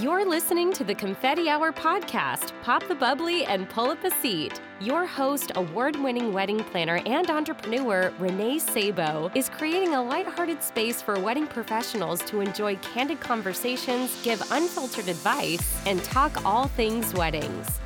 You're listening to the Confetti Hour podcast. Pop the bubbly and pull up a seat. Your host, award winning wedding planner and entrepreneur Renee Sabo, is creating a lighthearted space for wedding professionals to enjoy candid conversations, give unfiltered advice, and talk all things weddings.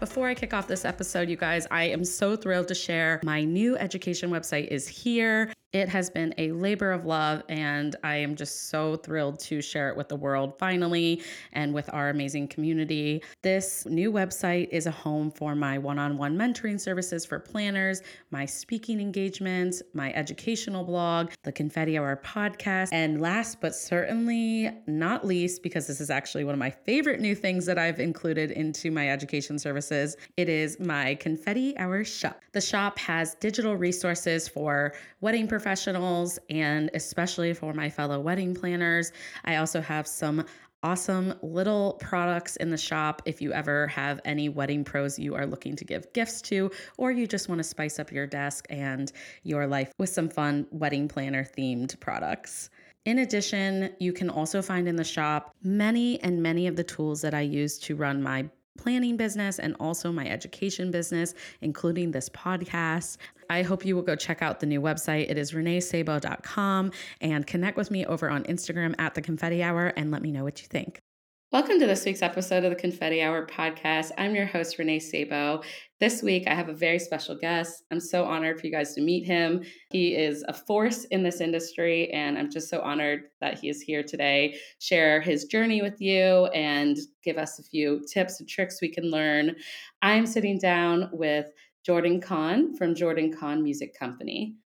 Before I kick off this episode, you guys, I am so thrilled to share my new education website is here. It has been a labor of love, and I am just so thrilled to share it with the world finally and with our amazing community. This new website is a home for my one on one mentoring services for planners, my speaking engagements, my educational blog, the Confetti Hour podcast, and last but certainly not least, because this is actually one of my favorite new things that I've included into my education services, it is my Confetti Hour shop. The shop has digital resources for wedding professionals and especially for my fellow wedding planners. I also have some awesome little products in the shop if you ever have any wedding pros you are looking to give gifts to, or you just want to spice up your desk and your life with some fun wedding planner themed products. In addition, you can also find in the shop many and many of the tools that I use to run my planning business and also my education business, including this podcast. I hope you will go check out the new website. It is reneesabo.com and connect with me over on Instagram at the confetti hour and let me know what you think. Welcome to this week's episode of the Confetti Hour podcast. I'm your host, Renee Sabo. This week, I have a very special guest. I'm so honored for you guys to meet him. He is a force in this industry, and I'm just so honored that he is here today, share his journey with you, and give us a few tips and tricks we can learn. I'm sitting down with Jordan Kahn from Jordan Kahn Music Company.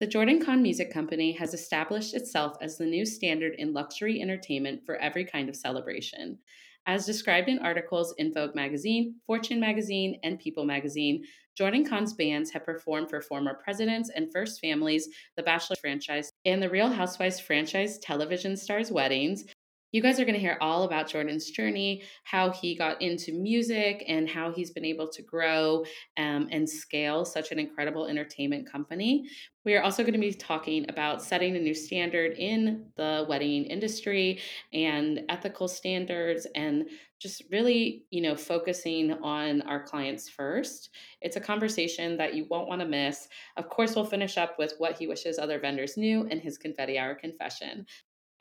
The Jordan Kahn Music Company has established itself as the new standard in luxury entertainment for every kind of celebration. As described in articles in Vogue magazine, Fortune magazine, and People magazine, Jordan Kahn's bands have performed for former presidents and first families, the Bachelor franchise, and the Real Housewives franchise television stars' weddings, you guys are going to hear all about Jordan's journey, how he got into music, and how he's been able to grow um, and scale such an incredible entertainment company. We are also going to be talking about setting a new standard in the wedding industry and ethical standards and just really, you know, focusing on our clients first. It's a conversation that you won't want to miss. Of course, we'll finish up with what he wishes other vendors knew and his confetti hour confession.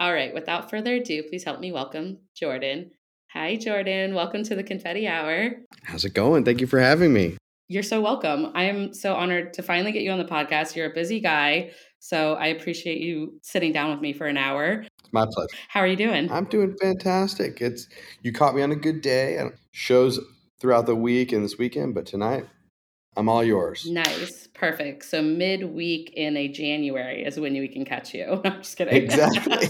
All right, without further ado, please help me welcome Jordan. Hi, Jordan. Welcome to the Confetti Hour. How's it going? Thank you for having me. You're so welcome. I am so honored to finally get you on the podcast. You're a busy guy, so I appreciate you sitting down with me for an hour. My pleasure. How are you doing? I'm doing fantastic. It's you caught me on a good day. Uh, shows throughout the week and this weekend, but tonight I'm all yours. Nice. Perfect. So midweek in a January is when we can catch you. I'm just kidding. Exactly.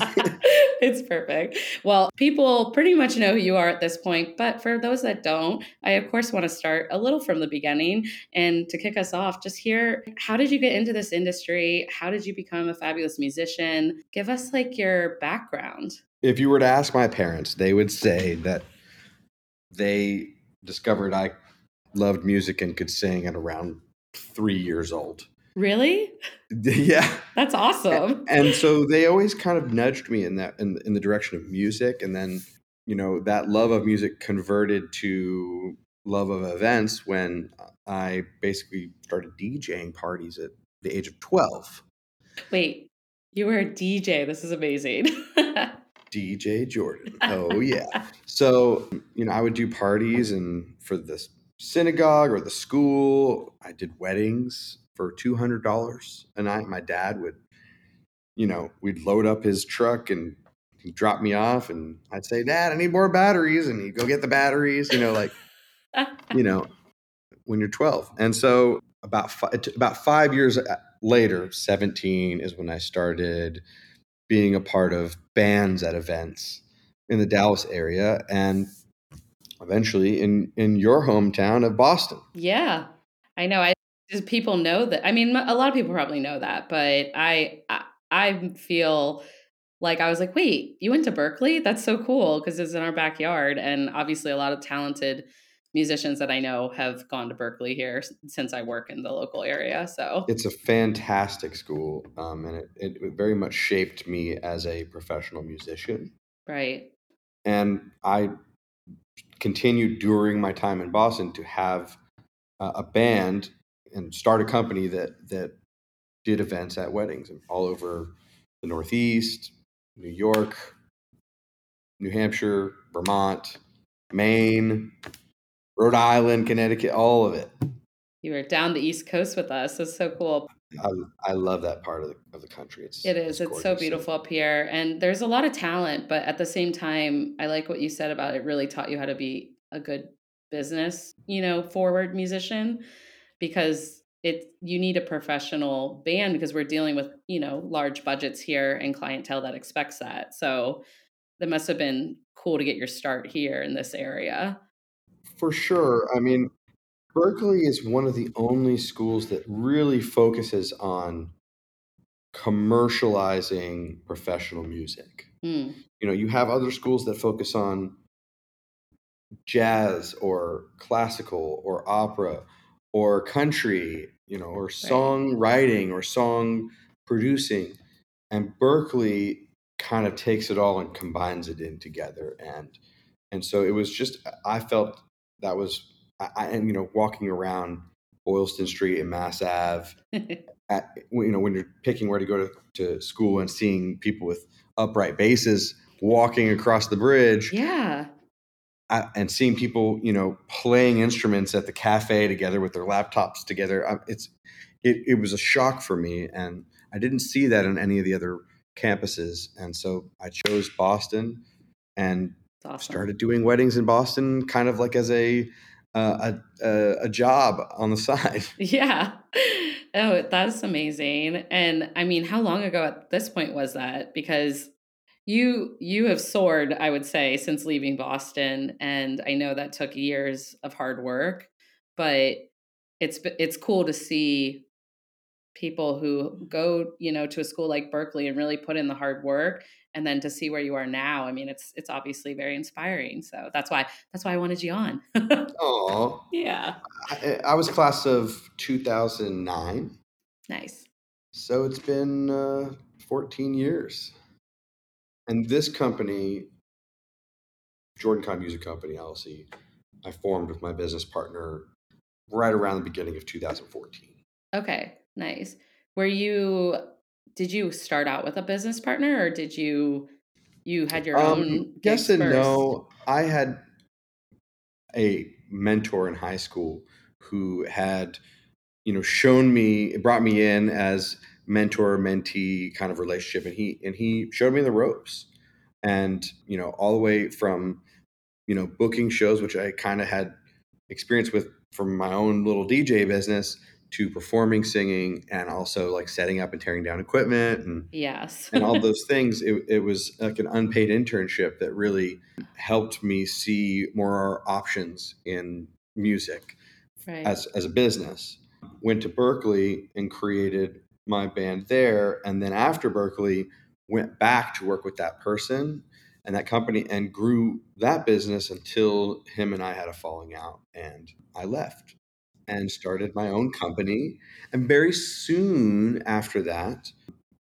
it's perfect. Well, people pretty much know who you are at this point, but for those that don't, I of course want to start a little from the beginning and to kick us off, just hear how did you get into this industry? How did you become a fabulous musician? Give us like your background. If you were to ask my parents, they would say that they discovered I loved music and could sing at around three years old. Really? Yeah. That's awesome. And, and so they always kind of nudged me in that in, in the direction of music. And then, you know, that love of music converted to love of events when I basically started DJing parties at the age of 12. Wait, you were a DJ. This is amazing. DJ Jordan. Oh yeah. So, you know, I would do parties and for this synagogue or the school. I did weddings for $200 a night. My dad would, you know, we'd load up his truck and he'd drop me off and I'd say, Dad, I need more batteries. And he'd go get the batteries, you know, like, you know, when you're 12. And so about five, about five years uh, later, 17 is when I started being a part of bands at events in the Dallas area. And eventually in in your hometown of Boston. Yeah, I know. I people know that. I mean, a lot of people probably know that, but I I, I feel like I was like, wait, you went to Berklee? That's so cool because it's in our backyard, and obviously a lot of talented musicians that I know have gone to Berklee here since I work in the local area. So it's a fantastic school, um, and it, it very much shaped me as a professional musician. Right. and I continued during my time in Boston to have uh, a band and start a company that that did events at weddings all over the Northeast, New York, New Hampshire, Vermont, Maine, Rhode Island, Connecticut, all of it. You were down the East Coast with us. It's so cool. I, I love that part of the, of the country. It's it is. It's, it's so beautiful up here, and there's a lot of talent. But at the same time, I like what you said about it. Really taught you how to be a good business, you know, forward musician, because it you need a professional band because we're dealing with you know large budgets here and clientele that expects that. So that must have been cool to get your start here in this area. For sure. I mean, Berklee is one of the only schools that really focuses on commercializing professional music. Mm. You know, you have other schools that focus on jazz or classical or opera or country, you know, or songwriting or song producing. And Berklee kind of takes it all and combines it in together. And and so it was just I felt that was I, and you know walking around Boylston Street and Mass Ave, at, you know when you're picking where to go to, to school and seeing people with upright basses walking across the bridge, yeah, and seeing people you know playing instruments at the cafe together with their laptops together, um, it's it, it was a shock for me, and I didn't see that in any of the other campuses, and so I chose Boston and awesome. started doing weddings in Boston, kind of like as a a, a job on the side. Yeah. Oh, that's amazing. And I mean, how long ago at this point was that? Because you you have soared, I would say, since leaving Boston, and I know that took years of hard work, but it's it's cool to see people who go, you know, to a school like berklee and really put in the hard work and then to see where you are now i mean it's it's obviously very inspiring so that's why that's why i wanted you on. Oh yeah. I, I, was class of 2009 nice. So it's been uh, 14 years. And this company jordan Kahn music company llc i formed with my business partner right around the beginning of 2014 okay nice. Were you did you start out with a business partner or did you you had your um, own yes and first? no. I had a mentor in high school who had you know shown me brought me in as mentor mentee kind of relationship and he and he showed me the ropes. And you know all the way from you know booking shows which i kind of had experience with from my own little dj business to performing singing and also like setting up and tearing down equipment and yes. and all those things it, it was like an unpaid internship that really helped me see more options in music right. as as a business. Went to berklee and created my band there and then after berklee went back to work with that person and that company and grew that business until him and I had a falling out and I left and started my own company. And very soon after that,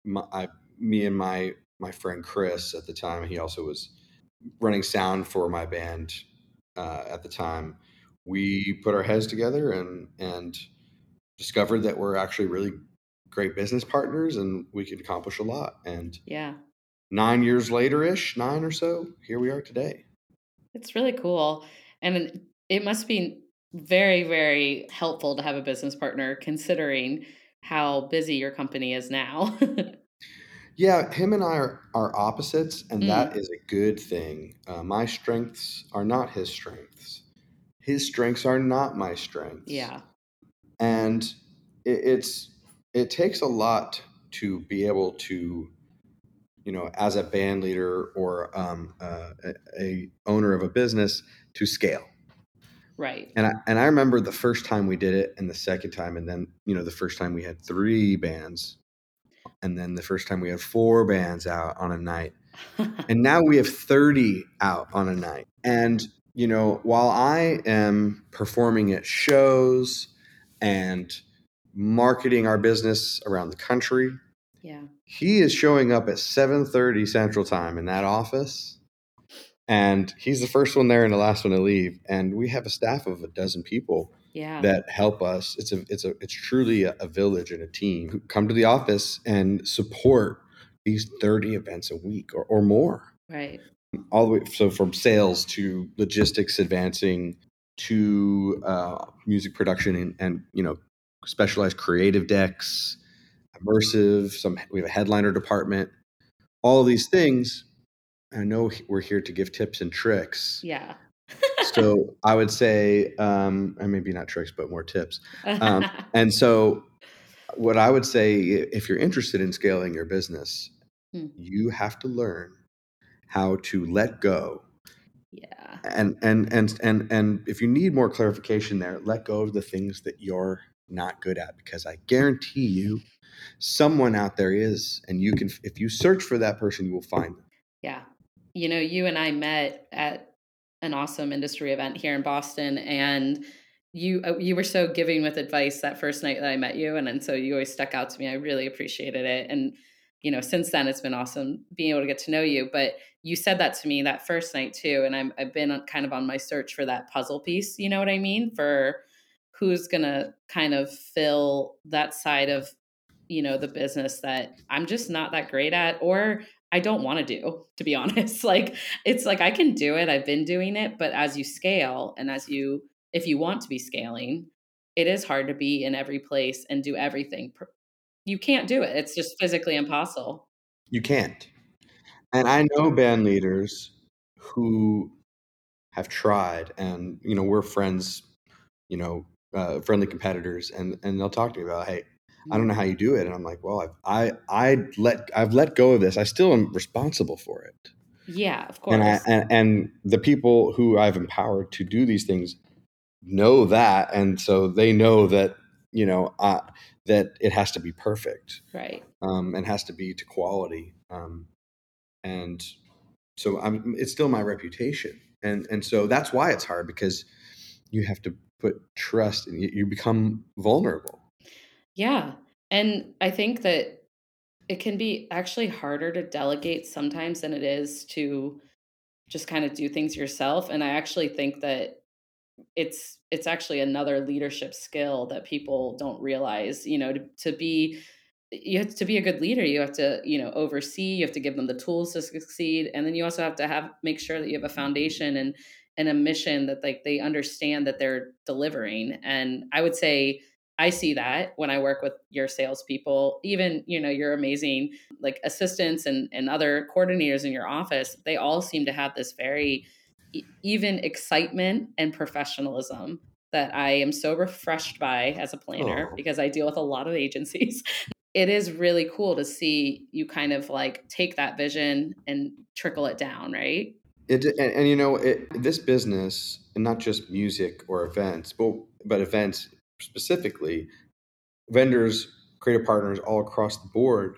my, I, me and my my friend Chris at the time, he also was running sound for my band uh, at the time. We put our heads together and and discovered that we're actually really great business partners and we could accomplish a lot. And yeah, nine years later ish, nine or so, here we are today. It's really cool, and it must be very, very helpful to have a business partner considering how busy your company is now. yeah, him and I are, are opposites, and mm. that is a good thing. Uh, my strengths are not his strengths, his strengths are not my strengths. Yeah. And it, it's, it takes a lot to be able to you know as a band leader or um, uh, a, a owner of a business to scale Right. And I and I remember the first time we did it and the second time and then, you know, the first time we had 3 bands and then the first time we had 4 bands out on a night. and now we have 30 out on a night. And you know, while I am performing at shows and marketing our business around the country, yeah. He is showing up at 7:30 Central Time in that office and he's the first one there and the last one to leave. And we have a staff of a dozen people Yeah. that help us. It's a it's a it's truly a, a village and a team who come to the office and support these 30 events a week or, or more. right. All the way so from sales to logistics advancing to uh, music production and, and you know specialized creative decks, immersive. Some we have a headliner department. All of these things. I know we're here to give tips and tricks. Yeah. So I would say, um, and maybe not tricks, but more tips. Um, and so, what I would say, if you're interested in scaling your business, Hmm. you have to learn how to let go. yeah. And and and and and if you need more clarification there, let go of the things that you're not good at, because I guarantee you, someone out there is, and you can. If you search for that person, you will find them. Yeah. You know, you and I met at an awesome industry event here in Boston and you uh, you were so giving with advice that first night that I met you and and so you always stuck out to me. I really appreciated it and you know, since then it's been awesome being able to get to know you, but you said that to me that first night too and I'm I've been kind of on my search for that puzzle piece, you know what I mean? For who's to kind of fill that side of you know the business that I'm just not that great at or I don't want to do, to be honest. Like it's like I can do it. I've been doing it, but as you scale and as you if you want to be scaling, it is hard to be in every place and do everything. You can't do it. It's just physically impossible. You can't. And I know band leaders who have tried, and you know, we're friends, you know, uh, friendly competitors, and and they'll talk to me about, hey, I don't know how you do it, and I'm like, well, I've, I I let I've let go of this. I still am responsible for it, Yeah, of course. and I and, and the people who I've empowered to do these things know that, and so they know that you know uh, that it has to be perfect right. um, and has to be to quality. Um, and so I'm, it's still my reputation. And, and so that's why it's hard because you have to put trust and you, you become vulnerable. Yeah. And I think that it can be actually harder to delegate sometimes than it is to just kind of do things yourself. And I actually think that it's it's actually another leadership skill that people don't realize, you know, to, to be you have to be a good leader you have to you know oversee you have to give them the tools to succeed and then you also have to have make sure that you have a mm-hmm. foundation and and a mission that like they understand that they're delivering and i would say i see that when i work with your salespeople even you know your amazing like assistants and and other coordinators in your office they all seem to have this very e- even excitement and professionalism that I am so refreshed by as a planner Oh. because I deal with a lot of agencies it is really cool to see you kind of like take that vision and trickle it down, right? It, and, and you know, it, this business, and not just music or events, but, but events specifically, vendors, creative partners all across the board,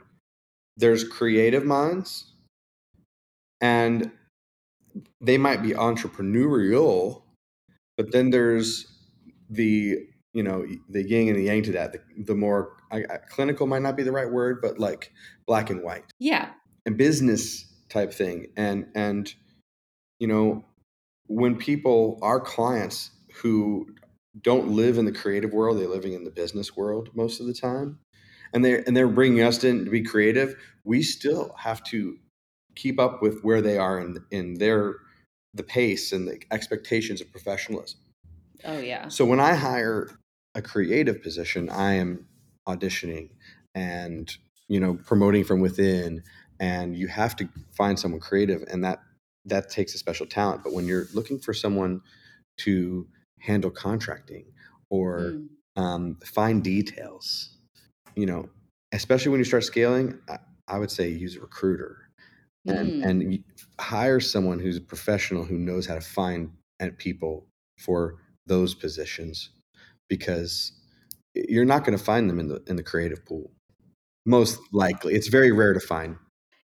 there's creative minds and they might be entrepreneurial, but then there's the you know the yin and the yang to that. The, the more I, I, clinical might not be the right word, but like black and white Yeah. and business type thing. And and you know when people our clients who don't live in the creative world, they're living in the business world most of the time, and they are and they're bringing us in to be creative. We still have to keep up with where they are in in their the pace and the expectations of professionalism. Oh yeah. So when I hire a creative position, I am auditioning and you know promoting from within and you have to find someone creative and that that takes a special talent but when you're looking for someone to handle contracting or Mm. um, fine details you know especially when you start scaling i, I would say use a recruiter and Mm. and hire someone who's a professional who knows how to find uh, people for those positions because you're not going to find them in the in the creative pool most likely it's very rare to find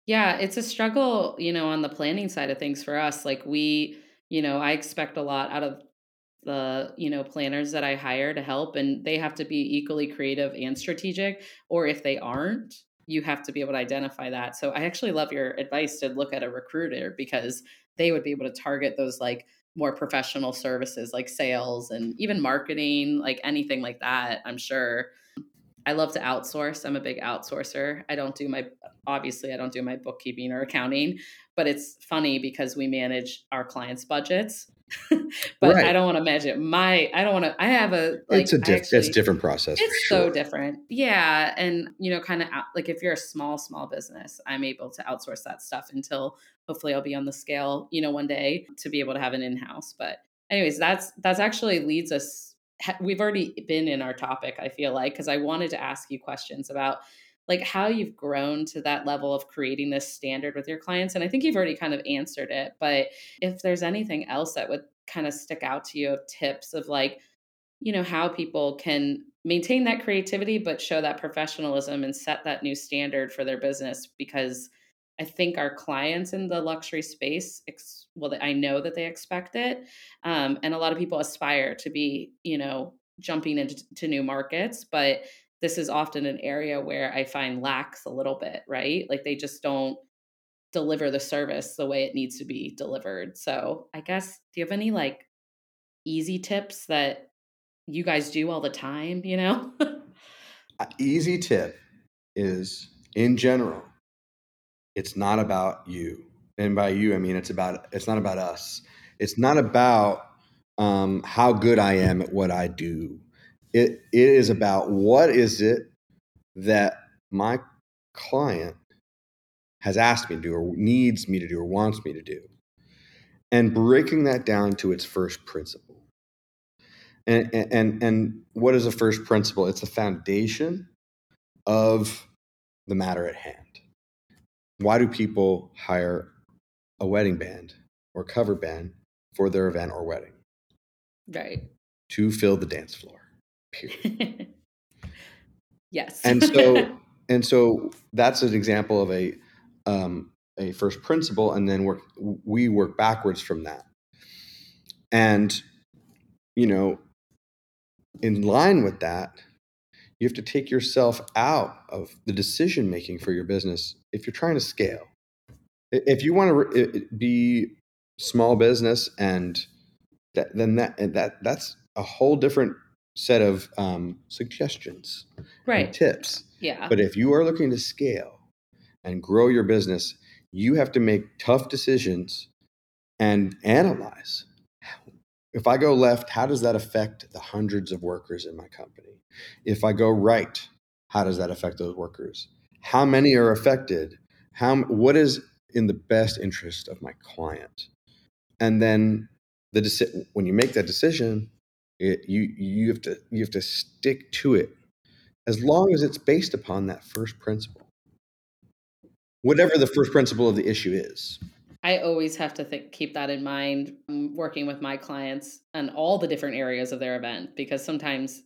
Yeah, it's a struggle, you know, on the planning side of things for us. Like we, you know, I expect a lot out of the, you know, planners that I hire to help and they have to be equally creative and strategic or if they aren't, you have to be able to identify that. So I actually love your advice to look at a recruiter because they would be able to target those like more professional services like sales and even marketing, like anything like that, I'm sure. I love to outsource. I'm a big outsourcer. I don't do my obviously I don't do my bookkeeping or accounting, but it's funny because we manage our clients' budgets. but right. I don't want to manage my I don't want to I have a like, it's a diff, actually, it's different process. It's so different. Yeah, and you know kind of like if you're a small small business, I'm able to outsource that stuff until hopefully I'll be on the scale, you know, one day to be able to have an in-house. But anyways, that's that's actually leads us we've already been in our topic, I feel like, because I wanted to ask you questions about like how you've grown to that level of creating this standard with your clients. And I think you've already kind of answered it. But if there's anything else that would kind of stick out to you of tips of like, you know, how people can maintain that creativity, but show that professionalism and set that new standard for their business because I think our clients in the luxury space, ex- well, I know that they expect it, um, and a lot of people aspire to be, you know, jumping into new markets. But this is often an area where I find lacks a little bit, right? Like they just don't deliver the service the way it needs to be delivered. So I guess, do you have any like easy tips that you guys do all the time? You know, easy tip is in general it's not about you and by you i mean it's about it's not about us it's not about um, how good i am at what i do it, it is about what is it that my client has asked me to do or needs me to do or wants me to do and breaking that down to its first principle and and and what is the first principle it's the foundation of the matter at hand why do people hire a wedding band or cover band for their event or wedding? Right. To fill the dance floor. Period. yes. and so and so that's an example of a um, a first principle, and then work we work backwards from that. And you know, in line with that, you have to take yourself out of the decision making for your business if you're trying to scale. If you want to be small business and that, then that that that's a whole different set of um, suggestions, right? tips. Yeah. But if you are looking to scale and grow your business, you have to make tough decisions and analyze. If I go left, how does that affect the hundreds of workers in my company? If I go right, how does that affect those workers? How many are affected? How what is in the best interest of my client? And then the deci- when you make that decision, it, you you have to you have to stick to it as long as it's based upon that first principle. Whatever the first principle of the issue is. I always have to think, keep that in mind um, working with my clients and all the different areas of their event because sometimes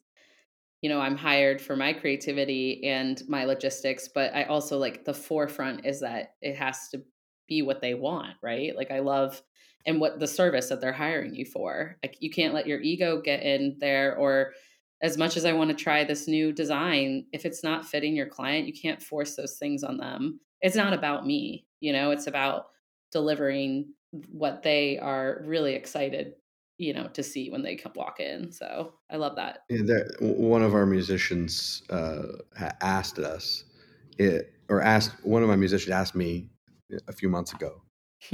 you know i'm hired for my creativity and my logistics but i also like the forefront is that it has to be what they want right like i love and what the service that they're hiring you for. Like you can't let your ego get in there or as much as i want to try this new design if it's not fitting your client you can't force those things on them. It's not about me you know it's about delivering what they are really excited you know to see when they come walk in so i love that. Yeah, there, one of our musicians uh, asked us it or asked one of my musicians asked me a few months ago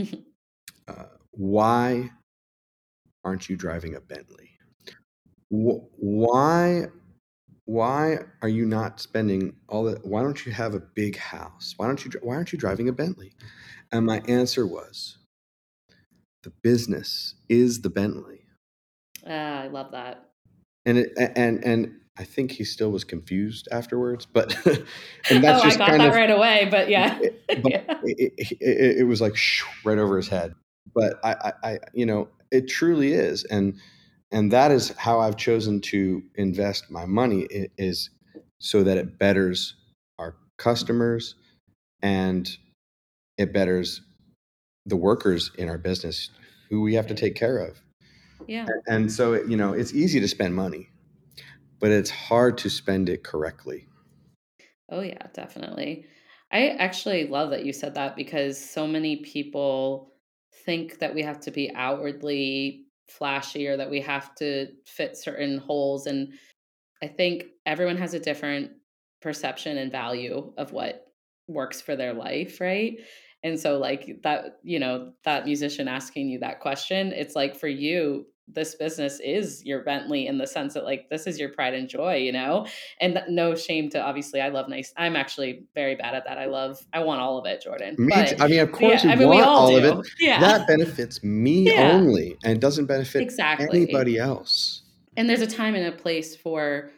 uh, why aren't you driving a bentley why why are you not spending all that why don't you have a big house why don't you why aren't you driving a bentley and my answer was the business is the bentley Ah, I love that. And it, and and I think he still was confused afterwards, but and that's oh, just I got kind that of, right away. But yeah, but yeah. It, it, it, was like right over his head. But I, I, I, you know, it truly is, and and that is how I've chosen to invest my money is so that it betters our customers and it betters the workers in our business who we have to take care of yeah. And so, you know, it's easy to spend money, but it's hard to spend it correctly. Oh, yeah, definitely. I actually love that you said that because so many people think that we have to be outwardly flashy or that we have to fit certain holes. And I think everyone has a different perception and value of what works for their life, right? And so, like that, you know, that musician asking you that question, it's like for you, this business is your Bentley in the sense that like this is your pride and joy, you know? And no shame to obviously I love nice. I'm actually very bad at that. I love I want all of it, Jordan. Me but, I mean, of course yeah, you I mean, want all, all of it. Yeah. That benefits me yeah. only and doesn't benefit exactly. anybody else. And there's a time and a place for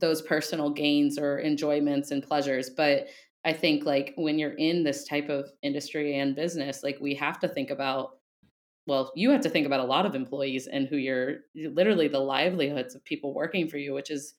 those personal gains or enjoyments and pleasures, but I think like when you're in this type of industry and business, like we have to think about well, you have to think about a lot of employees and who you're literally the livelihoods of people working for you, which is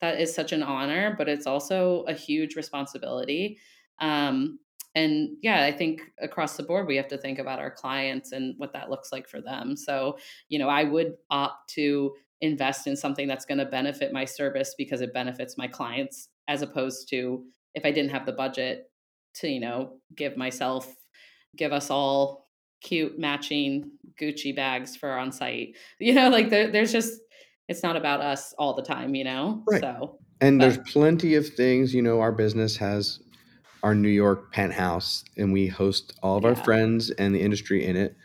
that is such an honor, but it's also a huge responsibility. Um, and yeah, I think across the board, we have to think about our clients and what that looks like for them. So, you know, I would opt to invest in something that's going to benefit my service because it benefits my clients, as opposed to if I didn't have the budget to, you know, give myself, give us all cute matching Gucci bags for on site. You know, like there, there's just it's not about us all the time, you know. Right. So and but. there's plenty of things, you know, our business has our New York penthouse and we host all of yeah. our friends and the industry in it.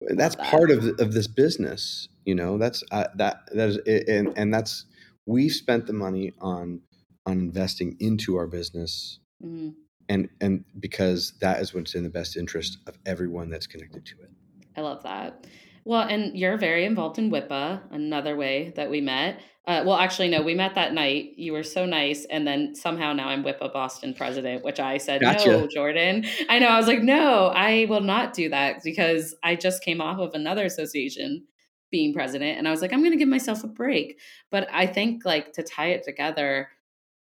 That's that. part of of this business, you know. That's uh, that that is and and that's we've spent the money on on investing into our business. Mm-hmm and and because that is what's in the best interest of everyone that's connected to it. I love that. Well, and you're very involved in WIPA, another way that we met. Uh, well, actually, no, we met that night. You were so nice. And then somehow now I'm WIPA Boston president, which I said, gotcha. no, Jordan. I know. I was like, no, I will not do that because I just came off of another association being president. And I was like, I'm going to give myself a break. But I think, like, to tie it together,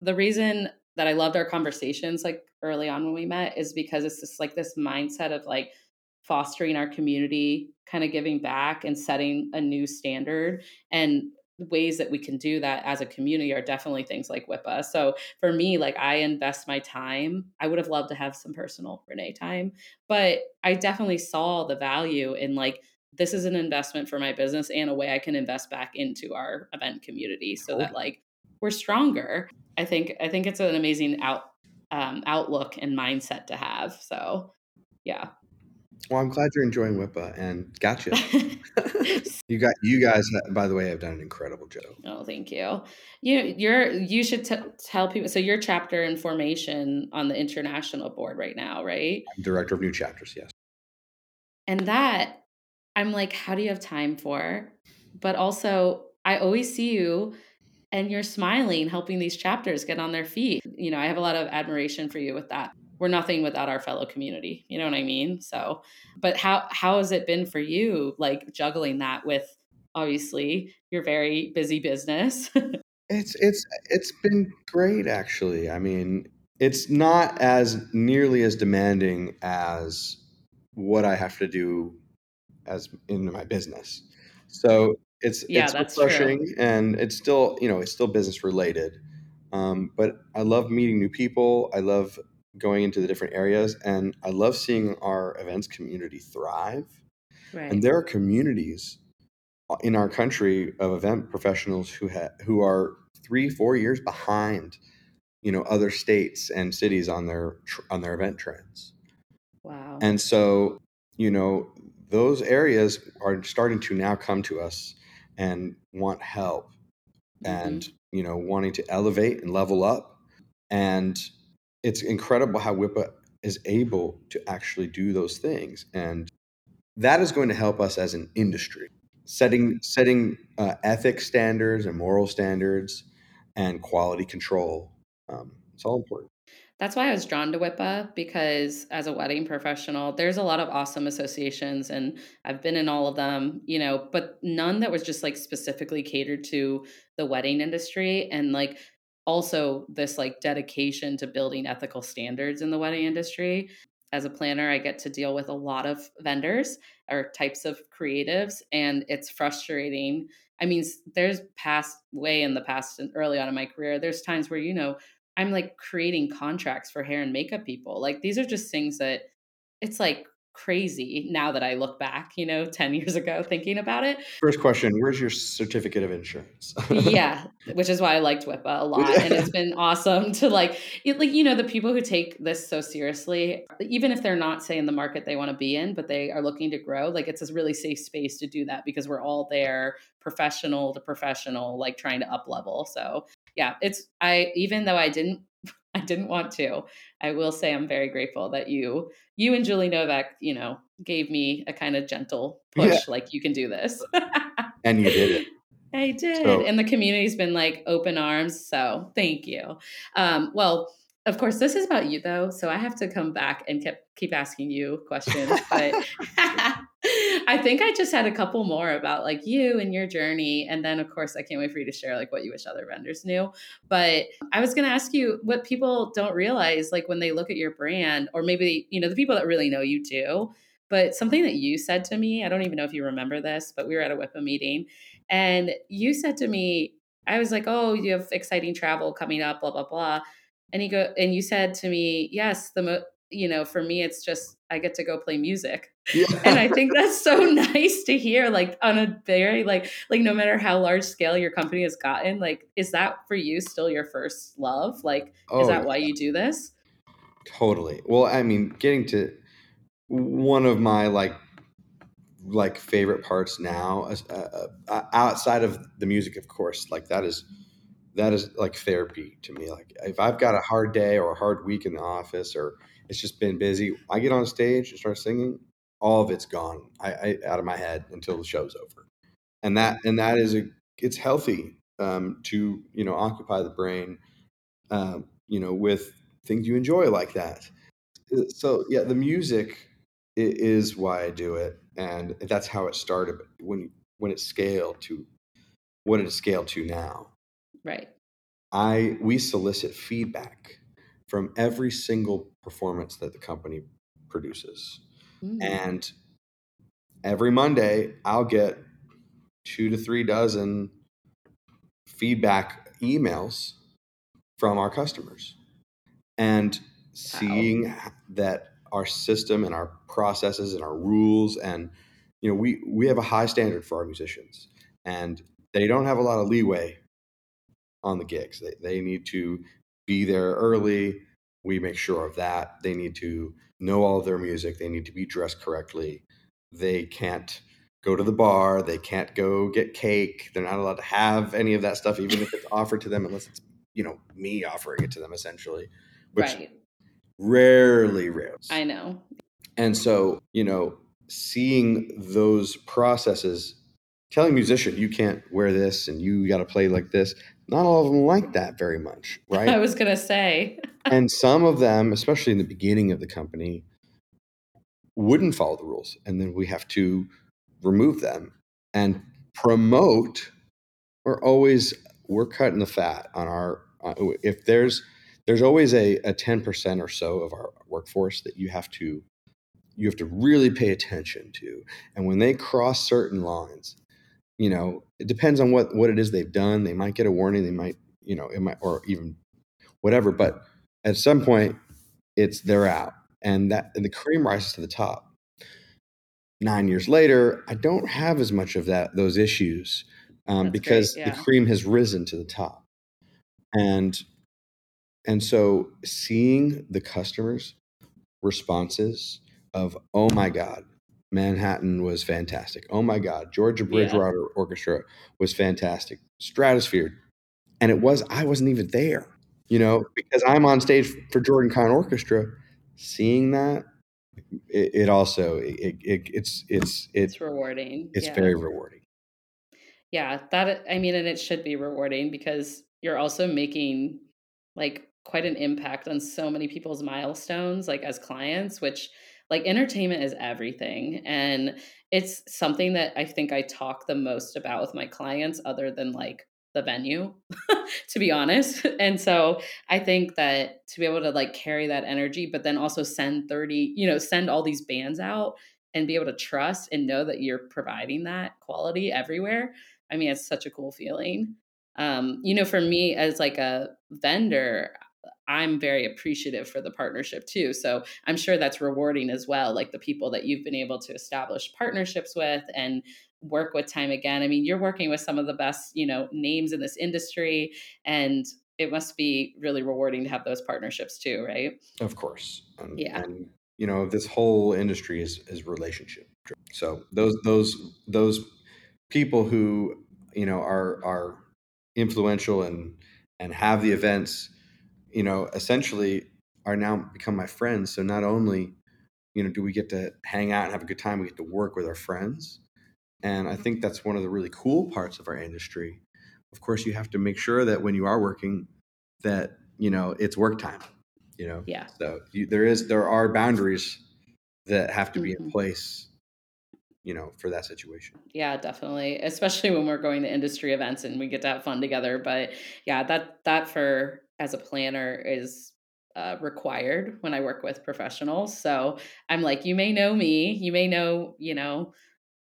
the reason that I loved our conversations like early on when we met is because it's just like this mindset of like fostering our community, kind of giving back and setting a new standard. And ways that we can do that as a community are definitely things like WIPA. So for me, like I invest my time. I would have loved to have some personal Renee time, but I definitely saw the value in like this is an investment for my business and a way I can invest back into our event community so that like we're stronger. I think I think it's an amazing out um, outlook and mindset to have. So, yeah. Well, I'm glad you're enjoying WIPA and gotcha. you got you guys, by the way, have done an incredible job. Oh, thank you. You you're you should t- tell people. So you're chapter in formation on the international board right now, right? I'm director of new chapters. Yes. And that I'm like, how do you have time for? But also, I always see you and you're smiling, helping these chapters get on their feet. You know, I have a lot of admiration for you with that. We're nothing without our fellow community. You know what I mean? So, but how how has it been for you like juggling that with obviously your very busy business? it's it's it's been great actually. I mean, it's not as nearly as demanding as what I have to do as in my business. So it's yeah, it's refreshing true. and it's still you know it's still business related um, but i love meeting new people i love going into the different areas and i love seeing our events community thrive right. and there are communities uh, in our country of event professionals who ha- who are three four years behind you know other states and cities on their on their event trends wow and so you know those areas are starting to now come to us and want help and mm-hmm. you know wanting to elevate and level up. And it's incredible how WIPA is able to actually do those things. And that is going to help us as an industry. Setting setting uh, ethics standards and moral standards and quality control um, it's all important that's why I was drawn to WIPA because as a wedding professional, there's a lot of awesome associations and I've been in all of them, you know, but none that was just like specifically catered to the wedding industry and like also this like dedication to building ethical standards in the wedding industry. As a planner, I get to deal with a lot of vendors or types of creatives and it's frustrating. I mean, there's past way in the past and early on in my career, there's times where you know I'm like creating contracts for hair and makeup people. Like these are just things that it's like crazy now that I look back, you know, 10 years ago thinking about it. First question Where's your certificate of insurance? yeah, which is why I liked WIPA a lot. And it's been awesome to like, it, like, you know, the people who take this so seriously, even if they're not, say, in the market they want to be in, but they are looking to grow, like, it's a really safe space to do that because we're all there, professional to professional, like trying to up level. So, yeah, it's, I, even though I didn't I didn't want to. I will say I'm very grateful that you you and Julie Novak, you know, gave me a kind of gentle push yeah. like you can do this. and you did it. I did. So, and the community's been like open arms, so thank you. Um, well, of course, this is about you though, so I have to come back and keep keep asking you questions. But I think I just had a couple more about like you and your journey, and then of course I can't wait for you to share like what you wish other vendors knew. But I was going to ask you what people don't realize, like when they look at your brand, or maybe you know the people that really know you do. But something that you said to me, I don't even know if you remember this, but we were at a WIPA meeting, and you said to me, I was like, "Oh, you have exciting travel coming up, blah blah blah." And you go and you said to me, "Yes, the mo- you know, for me it's just I get to go play music." Yeah. and I think that's so nice to hear like on a very like like no matter how large scale your company has gotten, like is that for you still your first love? Like oh, is that why you do this? Totally. Well, I mean, getting to one of my like like favorite parts now uh, uh, outside of the music of course like that is that is like therapy to me. Like if I've got a hard day or a hard week in the office or it's just been busy, I get on stage and start singing, all of it's gone I, I out of my head until the show's over. And that and that is a it's healthy um, to you know occupy the brain, um, you know, with things you enjoy like that. Uh, so yeah, the music is why I do it, and that's how it started. But When when it scaled to what it scaled to now, Right. I we solicit feedback from every single performance that the company produces. Mm. And every Monday I'll get two to three dozen feedback emails from our customers. And wow. seeing that our system and our processes and our rules and you know we we have a high standard for our musicians and they don't have a lot of leeway on the gigs. They, they need to be there early. We make sure of that. They need to know all of their music. They need to be dressed correctly. They can't go to the bar. They can't go get cake. They're not allowed to have any of that stuff, even if it's offered to them, unless it's, you know, me offering it to them essentially, which right. rarely, rarely. I know. And so, you know, seeing those processes telling musician you can't wear this and you got to play like this not all of them like that very much, right? I was going to say. and some of them, especially in the beginning of the company, wouldn't follow the rules. And then we have to remove them and promote. We're always, we're cutting the fat on our, uh, if there's, there's always a, a 10% or so of our workforce that you have to you have to really pay attention to and when they cross certain lines you know, it depends on what what it is they've done. They might get a warning. They might, you know, it might or even whatever. But at some point, it's they're out, and that and the cream rises to the top. Nine years later, I don't have as much of that those issues um, because great, yeah. the cream has risen to the top, and and so seeing the customers' responses of "Oh my God, Manhattan was fantastic. Oh my God, Georgia Bridgewater yeah. Orchestra was fantastic. Stratosphere, and it was I wasn't even there, you know, because I'm on stage for Jordan Kahn Orchestra. Seeing that, it, it also it, it, it's it's it's rewarding. It's yeah. very rewarding. Yeah, that I mean, and it should be rewarding because you're also making like quite an impact on so many people's milestones, like as clients, which like entertainment is everything and it's something that i think i talk the most about with my clients other than like the venue to be honest and so i think that to be able to like carry that energy but then also send 30 you know send all these bands out and be able to trust and know that you're providing that quality everywhere i mean it's such a cool feeling. Um you know for me as like a vendor I'm very appreciative for the partnership too. So I'm sure that's rewarding as well. Like the people that you've been able to establish partnerships with and work with time again. I mean, you're working with some of the best, you know, names in this industry and it must be really rewarding to have those partnerships too, right? Of course. And, Yeah. And you know, this whole industry is is relationship. So those those those people who you know are are influential and and have the events, you know, essentially are now become my friends. So not only you know do we get to hang out and have a good time, we get to work with our friends, and I think that's one of the really cool parts of our industry. Of course, you have to make sure that when you are working, that you know it's work time. You know, Yeah. so you, there is there are boundaries that have to be in Mhm. place. You know, for that situation. Yeah, definitely. Especially when we're going to industry events and we get to have fun together. But yeah, that that for as a planner is uh, required when I work with professionals. So I'm like, you may know me, you may know, you know,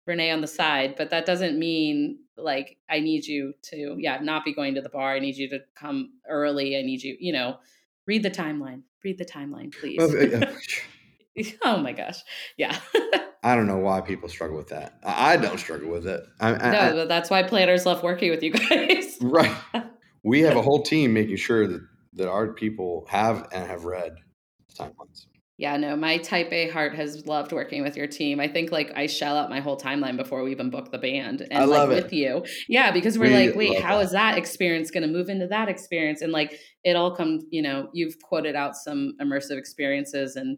Renee on the side, but that doesn't mean like I need you to, yeah, not be going to the bar. I need you to come early. I need you, you know, read the timeline. Read the timeline, please. Well, uh, oh my gosh. Yeah. I don't know why people struggle with that. I I don't struggle with it. I, I, no, I- but that's why planners love working with you guys. right. We have a whole team making sure that that our people have and have read timelines. Yeah, no, my type A heart has loved working with your team. I think like I shell out my whole timeline before we even book the band and I love like it. with you. Yeah, because we're We like, wait, how that. is that experience going to move into that experience? And like it all comes, you know, you've quoted out some immersive experiences and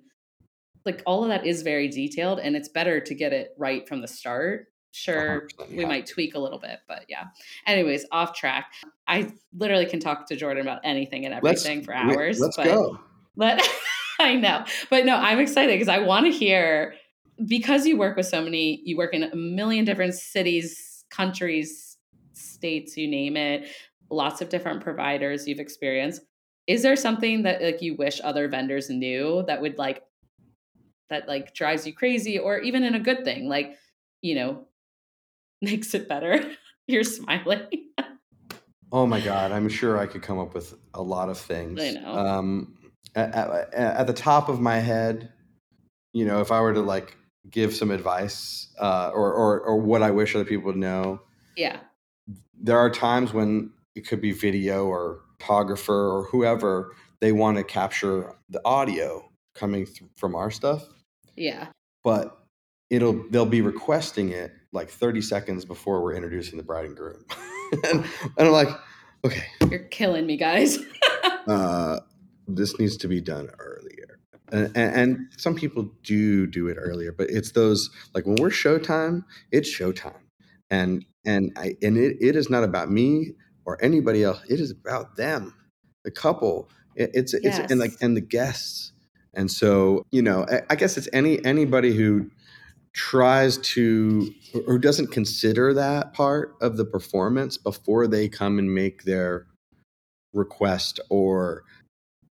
like all of that is very detailed and it's better to get it right from the start. Sure, 100%, we might tweak a little bit, but yeah. Anyways, off track. I literally can talk to Jordan about anything and Let's everything for hours. Let's but go. but I know. But no, I'm excited because I want to hear because you work with so many, you work in a million different cities, countries, states, you name it, lots of different providers you've experienced. Is there something that like you wish other vendors knew that would like that like drives you crazy or even in a good thing, like, you know, makes it better? You're smiling. Oh my God, I'm sure I could come up with a lot of things. I know. Um, at, at, at the top of my head, you know, if I were to like give some advice uh, or, or or what I wish other people would know, yeah. there are times when it could be video or photographer or whoever they want to capture the audio coming th- from our stuff, Yeah. but it'll they'll be requesting it like 30 seconds before we're introducing the bride and groom, and, and I'm like, okay, You're killing me, guys. uh, this needs to be done earlier. And, and, and some people do do it earlier, but it's those like when we're showtime, it's showtime, and and I and it, it is not about me or anybody else. It is about them, the couple. It, it's it's and like and the guests. And so you know, I, I guess it's any anybody who tries to or doesn't consider that part of the performance before they come and make their request or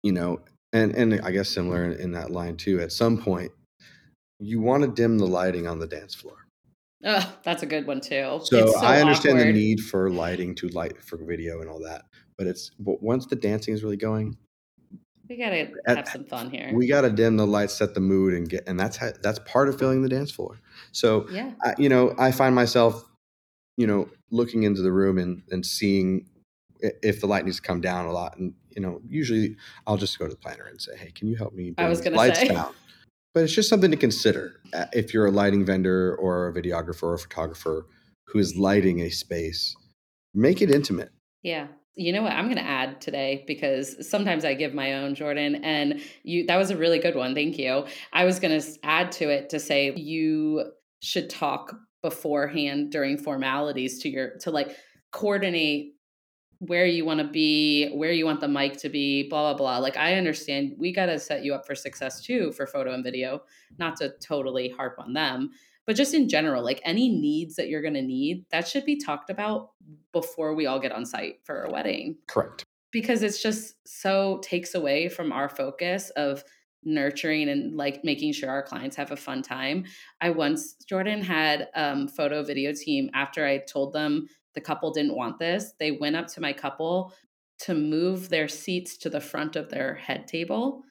you know and and i guess similar in, in that line too at some point you want to dim the lighting on the dance floor Oh, that's a good one too. so, It's i understand the need for lighting to light for video and all that but it's but once the dancing is really going We gotta At- have some fun here. we got to dim the lights set the mood and get and that's how, that's part of filling the dance floor so yeah. I, you know i find myself you know looking into the room and and seeing if the light needs to come down a lot and you know usually i'll just go to the planner and say hey can you help me I was gonna lights say. down but it's just something to consider uh, if you're a lighting vendor or a videographer or a photographer who is lighting a space make it intimate Yeah. You know what I'm going to add today because sometimes I give my own Jordan and you that was a really good one. Thank you. I was going to add to it to say you should talk beforehand during formalities to your to like coordinate where you want to be, where you want the mic to be, blah blah blah. Like I understand we got to set you up for success too for photo and video, not to totally harp on them, but just in general, like any needs that you're going to need, that should be talked about before we all get on site for a wedding correct because it's just so takes away from our focus of nurturing and like making sure our clients have a fun time. I once Jordan had um photo video team after I told them the couple didn't want this. They went up to my couple to move their seats to the front of their head table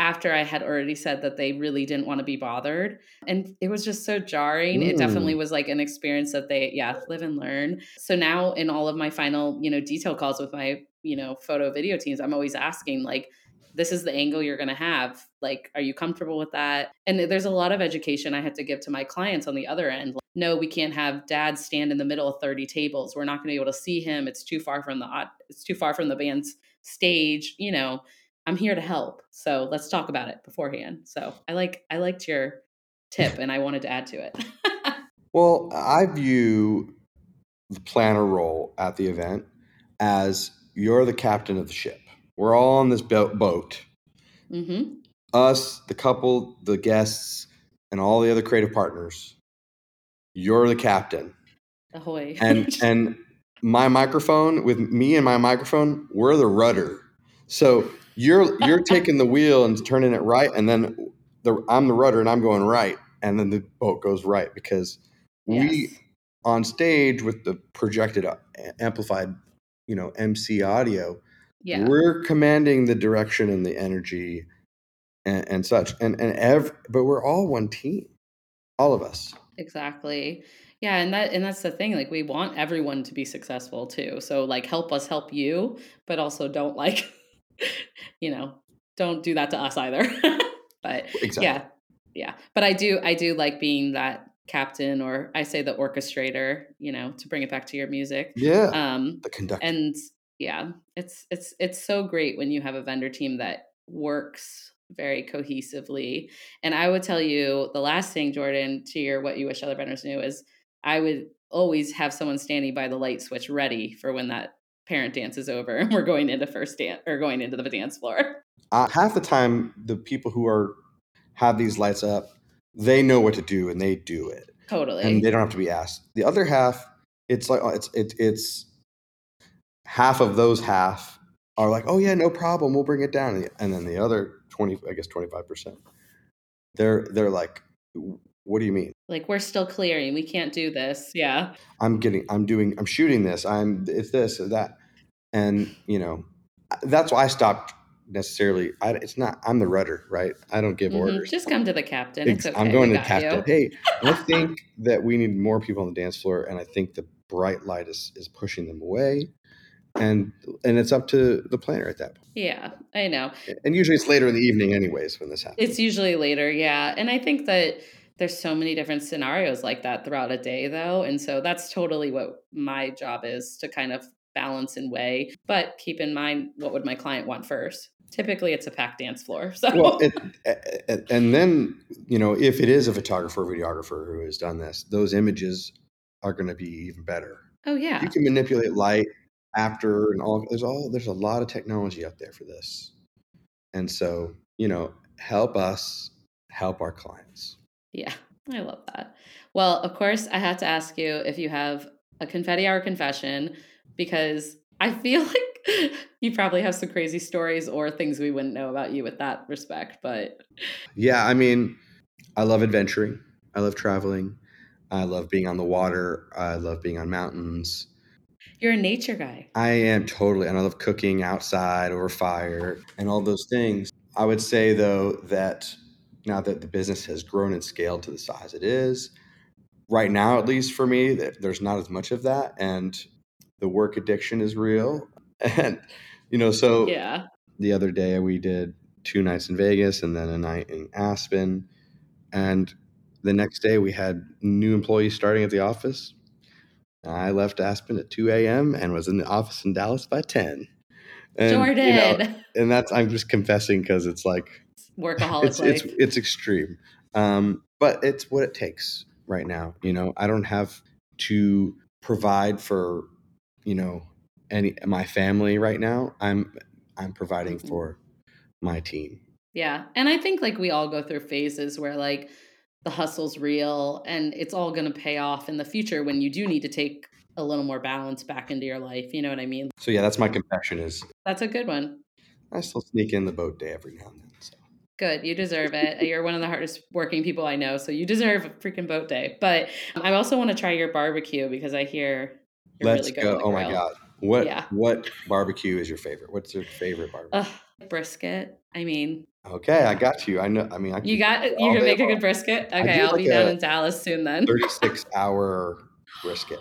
after I had already said that they really didn't want to be bothered. And it was just so jarring. It definitely Mm. was like an experience that they, yeah, live and learn. So now in all of my final, you know, detail calls with my, you know, photo video teams, I'm always asking, like, this is the angle you're going to have. Like, are you comfortable with that? And there's a lot of education I had to give to my clients on the other end. Like, no, we can't have dad stand in the middle of 30 tables. We're not going to be able to see him. It's too far from the it's too far from the band's stage, you know. I'm here to help. So let's talk about it beforehand. So I like I liked your tip and I wanted to add to it. Well, I view the planner role at the event as you're the captain of the ship. We're all on this bo- boat. mm-hmm. Us, the couple, the guests, and all the other creative partners. You're the captain. Ahoy. And and my microphone with me and my microphone, we're the rudder. So you're you're taking the wheel and turning it right, and then the I'm the rudder and I'm going right, and then the boat goes right because we on stage with the projected uh, amplified you know mc audio yeah. we're commanding the direction and the energy and, and such and and ev- but we're all one team all of us Exactly. Yeah, and that and that's the thing. Like we want everyone to be successful too. So like help us help you, but also don't like you know, don't do that to us either. but exactly yeah. Yeah. But I do I do like being that captain or I say the orchestrator, you know, to bring it back to your music. yeah Um the conductor and yeah it's it's it's so great when you have a vendor team that works very cohesively and i would tell you the last thing jordan to your what you wish other vendors knew is i would always have someone standing by the light switch ready for when that parent dance is over and we're going into first dance or going into the dance floor. Uh, half the time the people who are have these lights up they know what to do and they do it. Totally. And they don't have to be asked. The other half it's like it's it, it's half of those half are like oh yeah no problem we'll bring it down. And then the other 20 i guess 25% they're they're like what do you mean? Like we're still clearing we can't do this. Yeah. I'm getting i'm doing i'm shooting this i'm it's this or that and you know that's why i stopped necessarily I, it's not i'm the rudder right? I don't give Mhm. orders. Just come to the captain. It's okay i'm going we to the captain you. hey i think that we need more people on the dance floor and i think the bright light is is pushing them away. And and it's up to the planner at that point. Yeah i know. And usually it's later in the evening anyways when this happens. It's usually later, yeah. And I think that there's so many different scenarios like that throughout a day, though. And so that's totally what my job is to kind of balance and weigh. But keep in mind, what would my client want first? Typically, it's a packed dance floor. So, well it, and then you know if it is a photographer or videographer who has done this those images are going to be even better oh, yeah. you can manipulate light after and all there's all there's a lot of technology out there for this and so you know help us help our clients Yeah, I love that. Well, of course, I had to ask you if you have a confetti hour confession because I feel like you probably have some crazy stories or things we wouldn't know about you with that respect. But yeah i mean i love adventuring i love traveling i love being on the water i love being on mountains you're a nature guy. I am totally, and I love cooking outside over fire and all those things. I would say though that now that the business has grown and scaled to the size it is, right now at least for me, that there's not as much of that, and the work addiction is real. And you know, so Yeah. the other day we did two nights in Vegas and then a night in Aspen, and the next day we had new employees starting at the office. I left Aspen at 2 a.m. and was in the office in Dallas by 10. And, Jordan, you know, and that's I'm just confessing because it's like workaholic it's it's it's extreme, um, but it's what it takes right now. You know, I don't have to provide for you know any my family right now. I'm I'm providing Mhm. for my team. yeah. And I think like we all go through phases where like the hustle's real and it's all going to pay off in the future when you do need to take a little more balance back into your life. You know what I mean? So yeah, that's my confession. Is That's a good one. I still sneak in the boat day every now and then. So. Good. You deserve it. You're one of the hardest working people I know. So you deserve a freaking boat day. But I also want to try your barbecue because I hear you're Let's really good. go. Oh my god. What Yeah. what barbecue is your favorite? What's your favorite barbecue? Ugh, brisket. I mean, okay, I got you. I know. I mean, I you got you can make a good brisket. Okay, I'll be down in Dallas soon then. 36 hour brisket.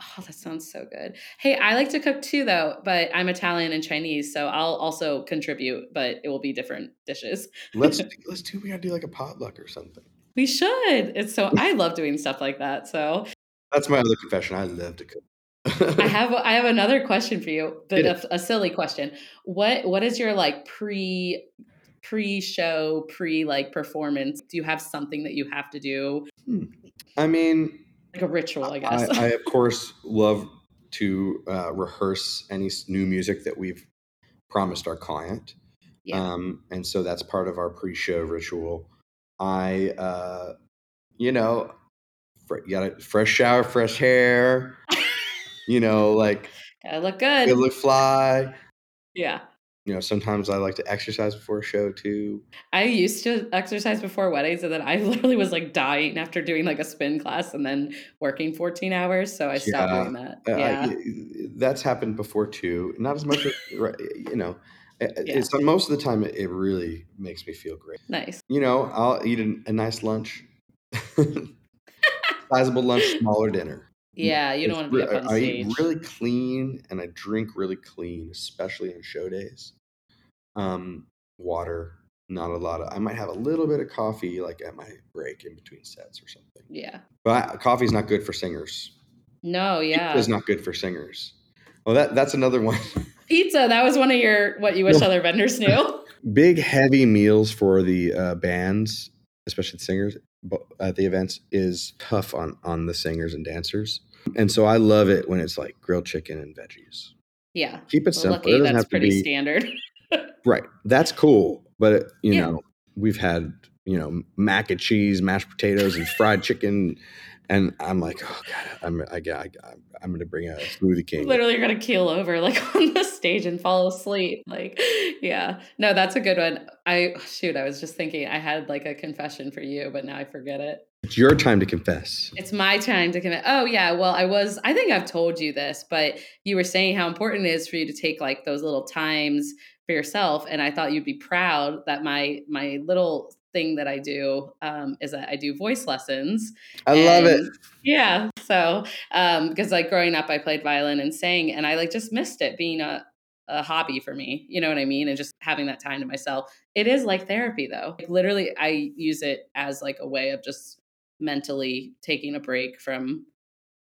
Oh, that sounds so good. Hey, I like to cook too, though, but I'm Italian and Chinese, so I'll also contribute, but it will be different dishes. Let's do, let's do. We gotta do like a potluck or something. We should. It's so I love doing stuff like that. So That's my other confession. I love to cook. I have I have another question for you, but a, a silly question. What what is your like pre pre show pre like performance? Do you have something that you have to do I mean, like a ritual? I guess. I, I of course love to uh, rehearse any new music that we've promised our client. Yeah. Um, and so that's part of our pre-show ritual. I, uh, you know, fr- you got a fresh shower, fresh hair. You know, like Gotta look good. good look fly. yeah. You know, sometimes I like to exercise before a show too. I used to exercise before weddings, and then I literally was like dying after doing like a spin class and then working 14 hours. So I stopped Yeah. doing that. Uh, yeah. y- that's happened before too. Not as much, as, you know. Yeah. It's most of the time it, it really makes me feel great. nice. You know, I'll eat a, a nice lunch, sizable lunch, smaller dinner. Yeah. You don't want to be up on I, I eat really clean and I drink really clean, especially on show days. Um, water, not a lot of. I might have a little bit of coffee, like at my break in between sets or something. yeah. But I, coffee's not good for singers. No, yeah. It's not good for singers. Well, that that's another one. Pizza. That was one of your what you wish other vendors knew. Big heavy meals for the uh, bands, especially the singers at the events, is tough on on the singers and dancers. And so I love it when it's like grilled chicken and veggies. Yeah. Keep it Well, simple. lucky it that's have to pretty be standard. right. That's cool, but it, you Yeah. know we've had you know mac and cheese, mashed potatoes, and fried chicken. And I'm like, oh god, I'm I, I, I'm going to bring a smoothie king. Literally, you're gonna keel over like on the stage and fall asleep. Like, yeah, no, that's a good one. I shoot, I was just thinking I had like a confession for you, but now I forget it. It's your time to confess. It's my time to commit. Oh yeah, well, I was. I think I've told you this, but you were saying how important it is for you to take like those little times for yourself, and I thought you'd be proud that my my little thing that I do um, is that I do voice lessons. I love it. Yeah. So, um, because like growing up, I played violin and sang, and I like just missed it being a, a hobby for me. You know what I mean? And just having that time to myself. It is like therapy, though. Like, literally, I use it as like a way of just mentally taking a break from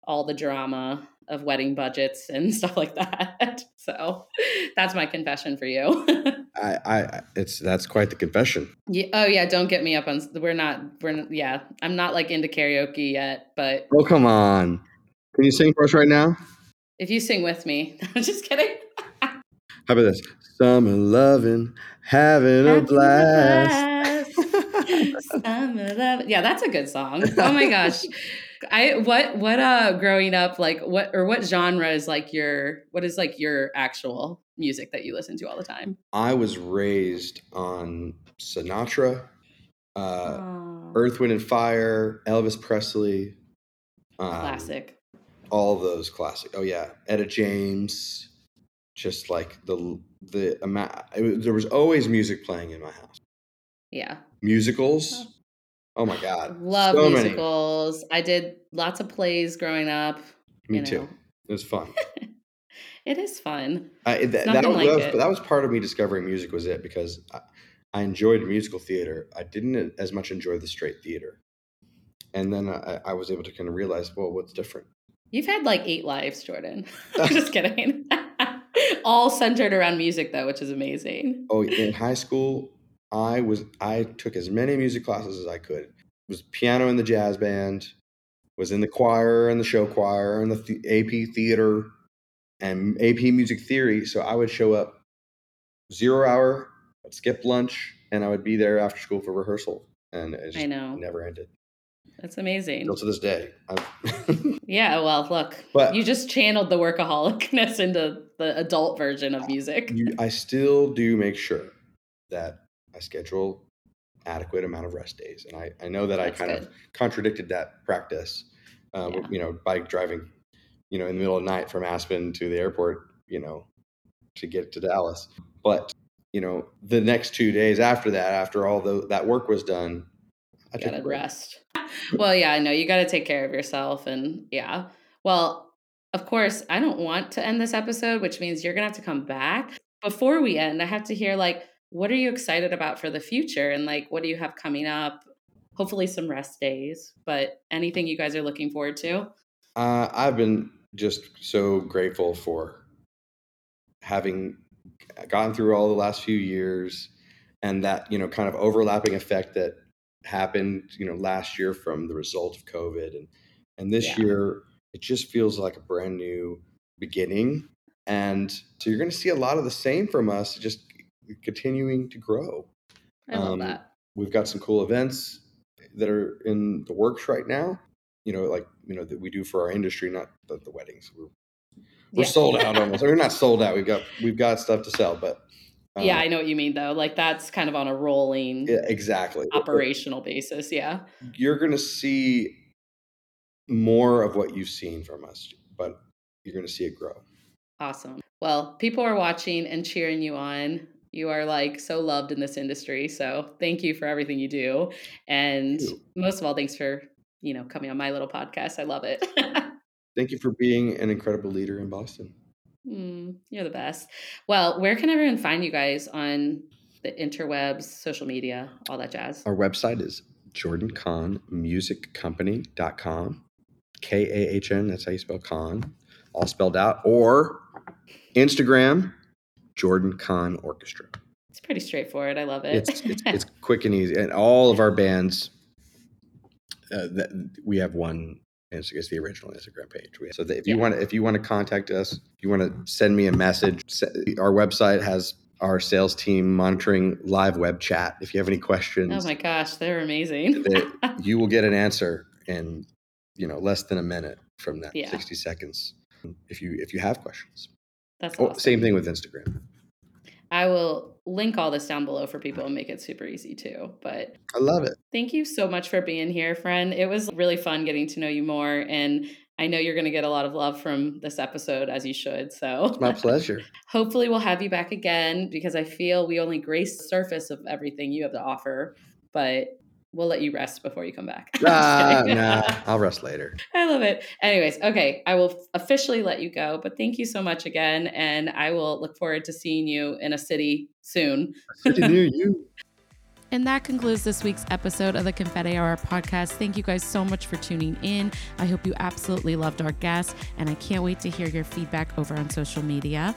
all the drama of wedding budgets and stuff like that. So, that's my confession for you. I, I, it's that's quite the confession. yeah, oh yeah, don't get me up on. We're not. We're yeah. I'm not like into karaoke yet, but Oh come on! Can you sing for us right now? If you sing with me, I'm just kidding. How about this? Summer loving, having a blast. Yeah, that's a good song. Oh my gosh. I what what uh growing up like what or what genre is like your what is like your actual music that you listen to all the time? I was raised on Sinatra, uh, Earth, Wind and Fire, Elvis Presley, um, classic. all those classic. Oh yeah, Etta James. Just like the the amount, it there was always music playing in my house. Yeah. Musicals. Oh my god, Love so many. musicals. I did lots of plays growing up. Me too. know. It was fun. It is fun. I, th- that, was, like that, was, it. that was part of me discovering music was it because I, I enjoyed musical theater. I didn't as much enjoy the straight theater. And then I, I was able to kind of realize, well, what's different? You've had like eight lives, Jordan. I'm just kidding. All centered around music, though, which is amazing. Oh, in high school, I was I took as many music classes as I could. Was piano in the jazz band, was in the choir and the show choir and the th- AP theater and AP music theory. So I would show up zero hour, I'd skip lunch, and I would be there after school for rehearsal. And it just I know. never ended. That's amazing. Still to this day. Yeah, well, look, But- you just channeled the workaholicness into the adult version of music. you, I still do make sure that I schedule adequate amount of rest days, and I, I know that That's I kind good. of contradicted that practice. Uh, Yeah. You know, by driving you know, in the middle of the night from Aspen to the airport, you know, to get to Dallas. But, you know, the next two days after that, after all the, that work was done, I gotta rest. well, yeah, I know you got to take care of yourself. And yeah, well, of course, I don't want to end this episode, which means you're gonna have to come back. Before we end, I have to hear like, what are you excited about for the future? And like, what do you have coming up? Hopefully, some rest days, but anything you guys are looking forward to? Uh, I've been just so grateful for having gone through all the last few years and that, you know, kind of overlapping effect that happened, you know, last year from the result of COVID. And, and this yeah. year, it just feels like a brand new beginning. And so you're going to see a lot of the same from us, just continuing to grow. I love um, that. We've got some cool events that are in the works right now. You know, like you know that we do for our industry, not the, the weddings. We're we're yeah. sold out almost. we're not sold out. We've got we've got stuff to sell, but um, yeah, I know what you mean though. Like that's kind of on a rolling, yeah, exactly operational basis. Yeah, you're going to see more of what you've seen from us, but you're going to see it grow. Awesome. Well, people are watching and cheering you on. You are like so loved in this industry. So thank you for everything you do. And you. most of all, thanks for, you know, coming on my little podcast. I love it. thank you for being an incredible leader in Boston. Mm, you're the best. Well, where can everyone find you guys on the interwebs, social media, all that jazz? Our website is jordankahnmusiccompany.com. K A H N, that's how you spell Kahn, all spelled out. Or Instagram, Jordan Kahn Orchestra. It's pretty straightforward. I love it. It's, it's, it's quick and easy. And all of our bands, uh, that, we have one it's the original Instagram page. So if you yeah. want to, if you want to contact us, if you want to send me a message, our website has our sales team monitoring live web chat. If you have any questions, oh my gosh, they're amazing. you will get an answer in you know less than a minute from that yeah. 60 seconds if you if you have questions. That's oh, awesome. same thing with Instagram. I will link all this down below for people and make it super easy too. But I love it. Thank you so much for being here, friend. It was really fun getting to know you more. And I know you're going to get a lot of love from this episode, as you should. So it's my pleasure. Hopefully, we'll have you back again because I feel we only grace the surface of everything you have to offer. But we'll let you rest before you come back. Ah, nah, I'll rest later. I love it. Anyways, okay, I will officially let you go, but thank you so much again. And I will look forward to seeing you in a city soon. A city near you. And that concludes this week's episode of the Confetti Hour podcast. Thank you guys so much for tuning in. I hope you absolutely loved our guests, and I can't wait to hear your feedback over on social media.